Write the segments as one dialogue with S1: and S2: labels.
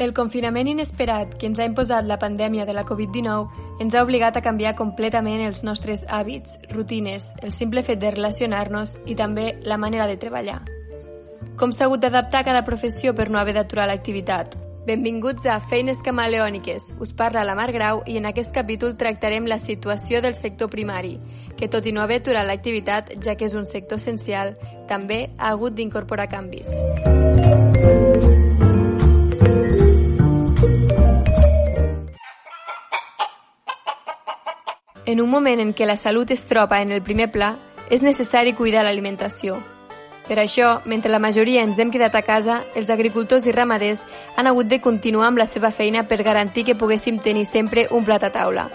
S1: El confinament inesperat que ens ha imposat la pandèmia de la Covid-19 ens ha obligat a canviar completament els nostres hàbits, rutines, el simple fet de relacionar-nos i també la manera de treballar. Com s'ha hagut d'adaptar cada professió per no haver d'aturar l'activitat? Benvinguts a Feines Camaleòniques. Us parla la Mar Grau i en aquest capítol tractarem la situació del sector primari, que tot i no haver aturat l'activitat, ja que és un sector essencial, també ha hagut d'incorporar canvis. En un moment en què la salut es troba en el primer pla, és necessari cuidar l'alimentació. Per això, mentre la majoria ens hem quedat a casa, els agricultors i ramaders han hagut de continuar amb la seva feina per garantir que poguéssim tenir sempre un plat a taula.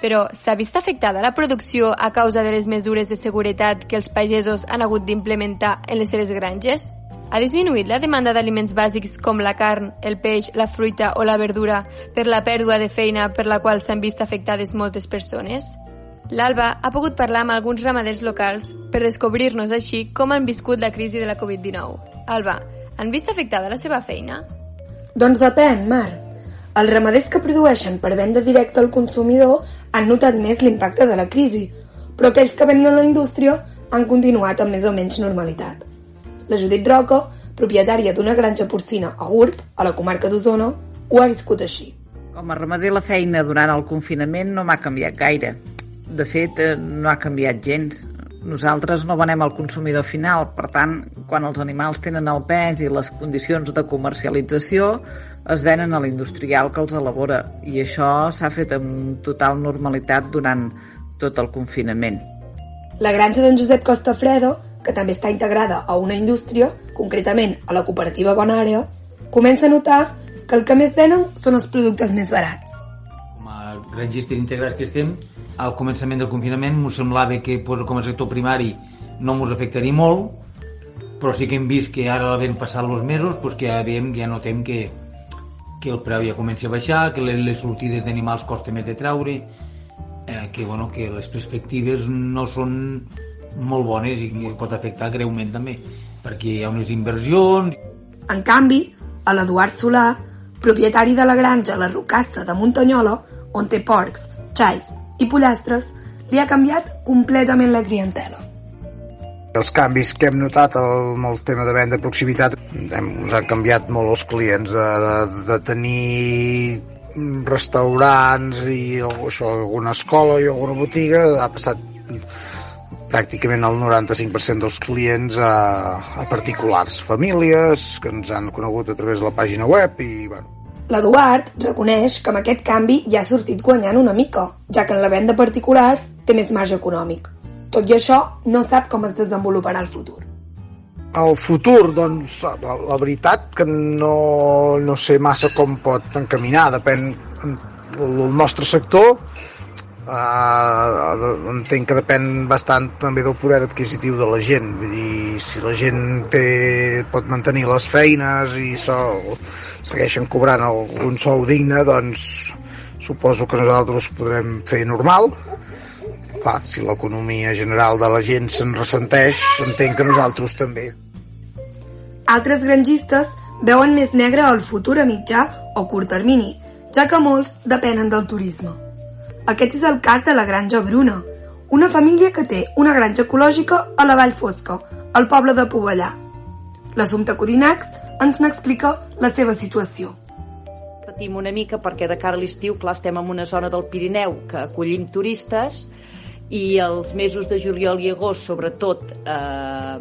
S1: Però s'ha vist afectada la producció a causa de les mesures de seguretat que els pagesos han hagut d'implementar en les seves granges? Ha disminuït la demanda d'aliments bàsics com la carn, el peix, la fruita o la verdura per la pèrdua de feina per la qual s'han vist afectades moltes persones? L'Alba ha pogut parlar amb alguns ramaders locals per descobrir-nos així com han viscut la crisi de la Covid-19. Alba, han vist afectada la seva feina?
S2: Doncs depèn, Mar. Els ramaders que produeixen per venda directa al consumidor han notat més l'impacte de la crisi, però aquells que venen a la indústria han continuat amb més o menys normalitat. La Judit Roca, propietària d'una granja porcina a Gurb, a la comarca d'Osona, ho ha viscut així.
S3: Com a ramader la feina durant el confinament no m'ha canviat gaire. De fet, eh, no ha canviat gens. Nosaltres no venem al consumidor final, per tant, quan els animals tenen el pes i les condicions de comercialització, es venen a l'industrial que els elabora i això s'ha fet amb total normalitat durant tot el confinament.
S2: La granja d'en Josep Costafredo que també està integrada a una indústria, concretament a la cooperativa Bonàrea, comença a notar que el que més venen són els productes més barats.
S4: Com a grangistes integrats que estem, al començament del confinament m'ho semblava que com a sector primari no ens afectaria molt, però sí que hem vist que ara l'havent passat els mesos doncs que ja, veiem, ja notem que, que el preu ja comença a baixar, que les, sortides d'animals costa més de traure, eh, que, bueno, que les perspectives no són molt bones i que pot afectar greument també, perquè hi ha unes inversions...
S2: En canvi, a l'Eduard Solà, propietari de la granja La Rocassa de Muntanyola, on té porcs, xais i pollastres, li ha canviat completament la clientela.
S5: Els canvis que hem notat amb el tema de venda de proximitat hem, ens han canviat molt els clients de, de, de tenir restaurants i això, alguna escola i alguna botiga ha passat pràcticament el 95% dels clients a, a particulars, famílies que ens han conegut a través de la pàgina web i bueno,
S2: L'Eduard reconeix que amb aquest canvi ja ha sortit guanyant una mica, ja que en la venda particulars té més marge econòmic. Tot i això, no sap com es desenvoluparà el futur.
S5: El futur, doncs, la, la veritat que no, no sé massa com pot encaminar, depèn el nostre sector, Uh, entenc que depèn bastant també del poder adquisitiu de la gent. Vull dir, si la gent té, pot mantenir les feines i so, segueixen cobrant algun sou digne doncs suposo que nosaltres podrem fer normal. Clar, si l'economia general de la gent se'n ressenteix entenc que nosaltres també.
S2: Altres grangistes veuen més negre el futur a mitjà o curt termini, ja que molts depenen del turisme. Aquest és el cas de la Granja Bruna, una família que té una granja ecològica a la Vall Fosca, al poble de Pobellà. L'Assumpte Codinacs ens n'explica la seva situació.
S6: Patim una mica perquè de cara a l'estiu, clar, estem en una zona del Pirineu que acollim turistes i els mesos de juliol i agost, sobretot, eh,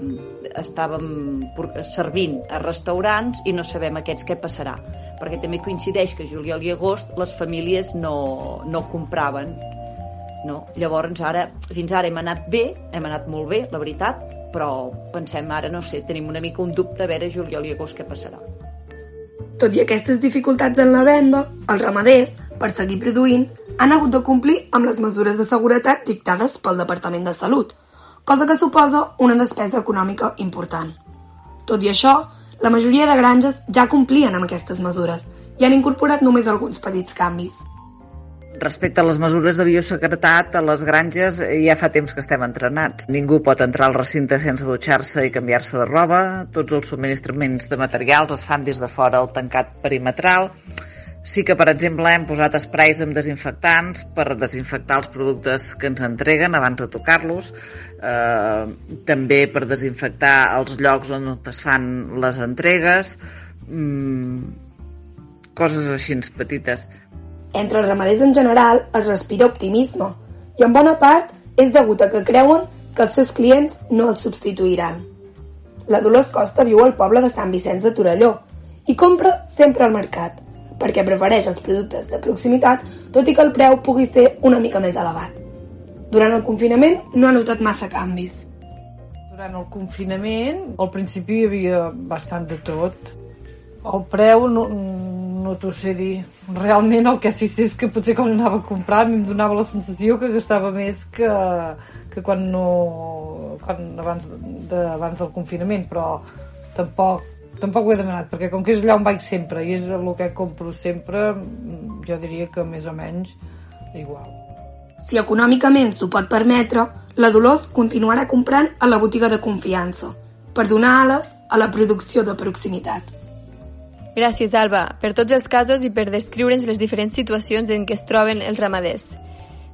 S6: estàvem servint a restaurants i no sabem aquests què passarà perquè també coincideix que juliol i agost les famílies no, no compraven no? llavors ara, fins ara hem anat bé hem anat molt bé, la veritat però pensem ara, no sé, tenim una mica un dubte a veure juliol i agost què passarà
S2: tot i aquestes dificultats en la venda, els ramaders, per seguir produint, han hagut de complir amb les mesures de seguretat dictades pel Departament de Salut, cosa que suposa una despesa econòmica important. Tot i això, la majoria de granges ja complien amb aquestes mesures i han incorporat només alguns petits canvis.
S3: Respecte a les mesures de bioseguretat, a les granges ja fa temps que estem entrenats. Ningú pot entrar al recinte sense dutxar-se i canviar-se de roba. Tots els subministraments de materials es fan des de fora al tancat perimetral. Sí que, per exemple, hem posat esprais amb desinfectants per desinfectar els productes que ens entreguen abans de tocar-los, eh, també per desinfectar els llocs on es fan les entregues, mm, coses així petites.
S2: Entre els ramaders en general es respira optimisme i en bona part és degut a que creuen que els seus clients no els substituiran. La Dolors Costa viu al poble de Sant Vicenç de Torelló i compra sempre al mercat perquè prefereix els productes de proximitat tot i que el preu pugui ser una mica més elevat. Durant el confinament no ha notat massa canvis.
S7: Durant el confinament, al principi hi havia bastant de tot. El preu no, no t'ho sé dir. Realment el que sí sé és que potser quan anava a comprar em donava la sensació que gastava més que, que quan no quan abans, de, abans del confinament, però tampoc tampoc ho he demanat, perquè com que és allà on vaig sempre i és el que compro sempre, jo diria que més o menys igual.
S2: Si econòmicament s'ho pot permetre, la Dolors continuarà comprant a la botiga de confiança, per donar ales a la producció de proximitat.
S1: Gràcies, Alba, per tots els casos i per descriure'ns les diferents situacions en què es troben els ramaders.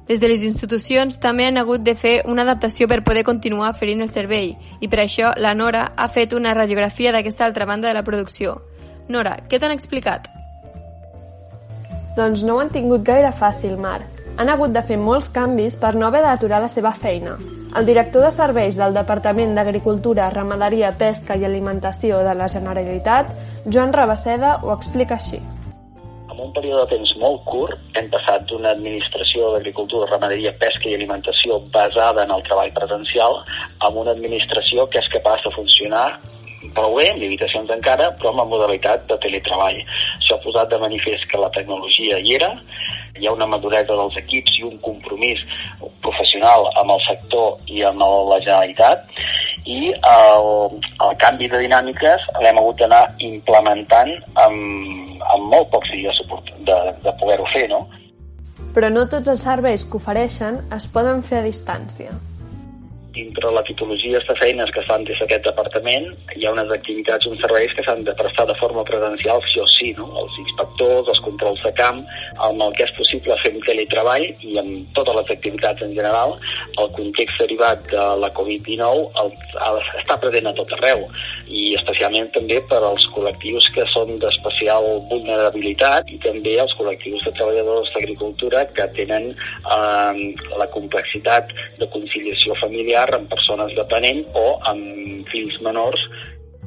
S1: Des de les institucions també han hagut de fer una adaptació per poder continuar oferint el servei i per això la Nora ha fet una radiografia d'aquesta altra banda de la producció. Nora, què t'han explicat?
S8: Doncs no ho han tingut gaire fàcil, Mar. Han hagut de fer molts canvis per no haver d'aturar la seva feina. El director de serveis del Departament d'Agricultura, Ramaderia, Pesca i Alimentació de la Generalitat, Joan Rabaseda, ho explica així.
S9: Un període de temps molt curt hem passat d'una administració d'agricultura, ramaderia, pesca i alimentació basada en el treball presencial a una administració que és capaç de funcionar prou bé, amb limitacions encara, però amb la modalitat de teletreball. Això ha posat de manifest que la tecnologia hi era, hi ha una maduresa dels equips i un compromís professional amb el sector i amb la Generalitat i el, el canvi de dinàmiques l'hem hagut d'anar implementant amb, amb molt pocs dies de, de poder-ho fer, no?
S8: Però no tots els serveis que ofereixen es poden fer a distància
S9: dintre la tipologia de feines que fan des d'aquest departament hi ha unes activitats, uns serveis que s'han de prestar de forma presencial sí o sí, no? els inspectors, els controls de camp, amb el que és possible un teletreball i amb totes les activitats en general, el context derivat de la Covid-19 està present a tot arreu i especialment també per als col·lectius que són d'especial vulnerabilitat i també els col·lectius de treballadors d'agricultura que tenen eh, la complexitat de conciliació familiar familiar amb persones dependents o amb fills menors.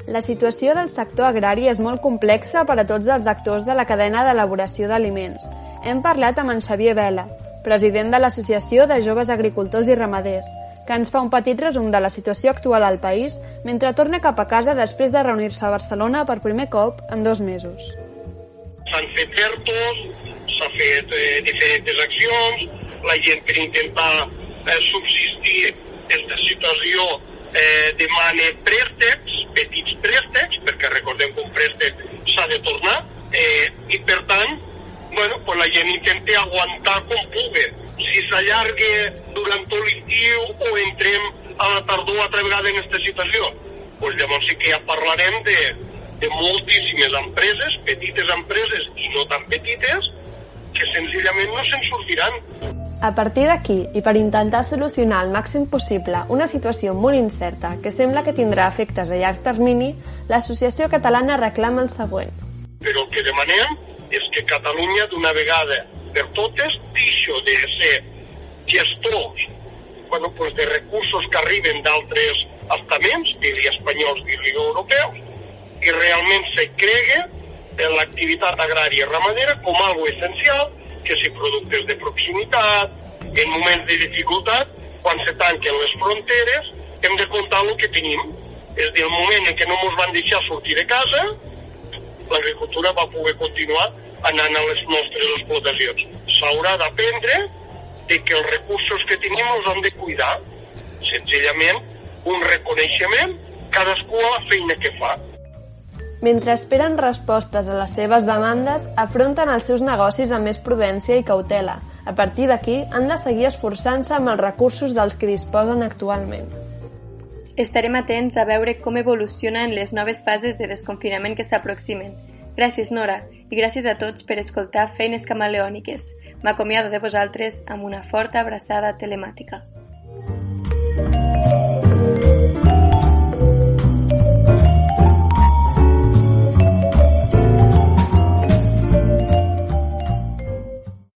S8: La situació del sector agrari és molt complexa per a tots els actors de la cadena d'elaboració d'aliments. Hem parlat amb en Xavier Vela, president de l'Associació de Joves Agricultors i Ramaders, que ens fa un petit resum de la situació actual al país mentre torna cap a casa després de reunir-se a Barcelona per primer cop en dos mesos.
S10: S'han fet certos, s'ha fet eh, diferents accions, la gent per intentar eh, subsistir aquesta situació eh, demana préstecs, petits préstecs, perquè recordem que un préstec s'ha de tornar, eh, i per tant, bueno, pues la gent intenta aguantar com pugui. Si s'allarga durant tot l'estiu o entrem a la tardor altra vegada en aquesta situació, pues llavors sí que ja parlarem de, de moltíssimes empreses, petites empreses i no tan petites, que senzillament no se'n sortiran.
S8: A partir d'aquí, i per intentar solucionar al màxim possible una situació molt incerta que sembla que tindrà efectes a llarg termini, l'Associació Catalana reclama el següent.
S10: Però el que demanem és que Catalunya d'una vegada per totes deixo de ser gestors bueno, pues de recursos que arriben d'altres estaments, dir-li espanyols, dir-li europeus, i realment se cregue en l'activitat agrària i ramadera com algo essencial que si productes de proximitat, en moments de dificultat, quan se tanquen les fronteres, hem de comptar el que tenim. És dir, el moment en què no ens van deixar sortir de casa, l'agricultura va poder continuar anant a les nostres explotacions. S'haurà d'aprendre de que els recursos que tenim els hem de cuidar. Senzillament, un reconeixement, cadascú a la feina que fa.
S8: Mentre esperen respostes a les seves demandes, afronten els seus negocis amb més prudència i cautela, A partir d'aquí, han de seguir esforçant-se amb els recursos dels que disposen actualment.
S11: Estarem atents a veure com evolucionen les noves fases de desconfinament que s'aproximen. Gràcies, Nora, i gràcies a tots per escoltar Feines Camaleòniques. M'acomiado de vosaltres amb una forta abraçada telemàtica.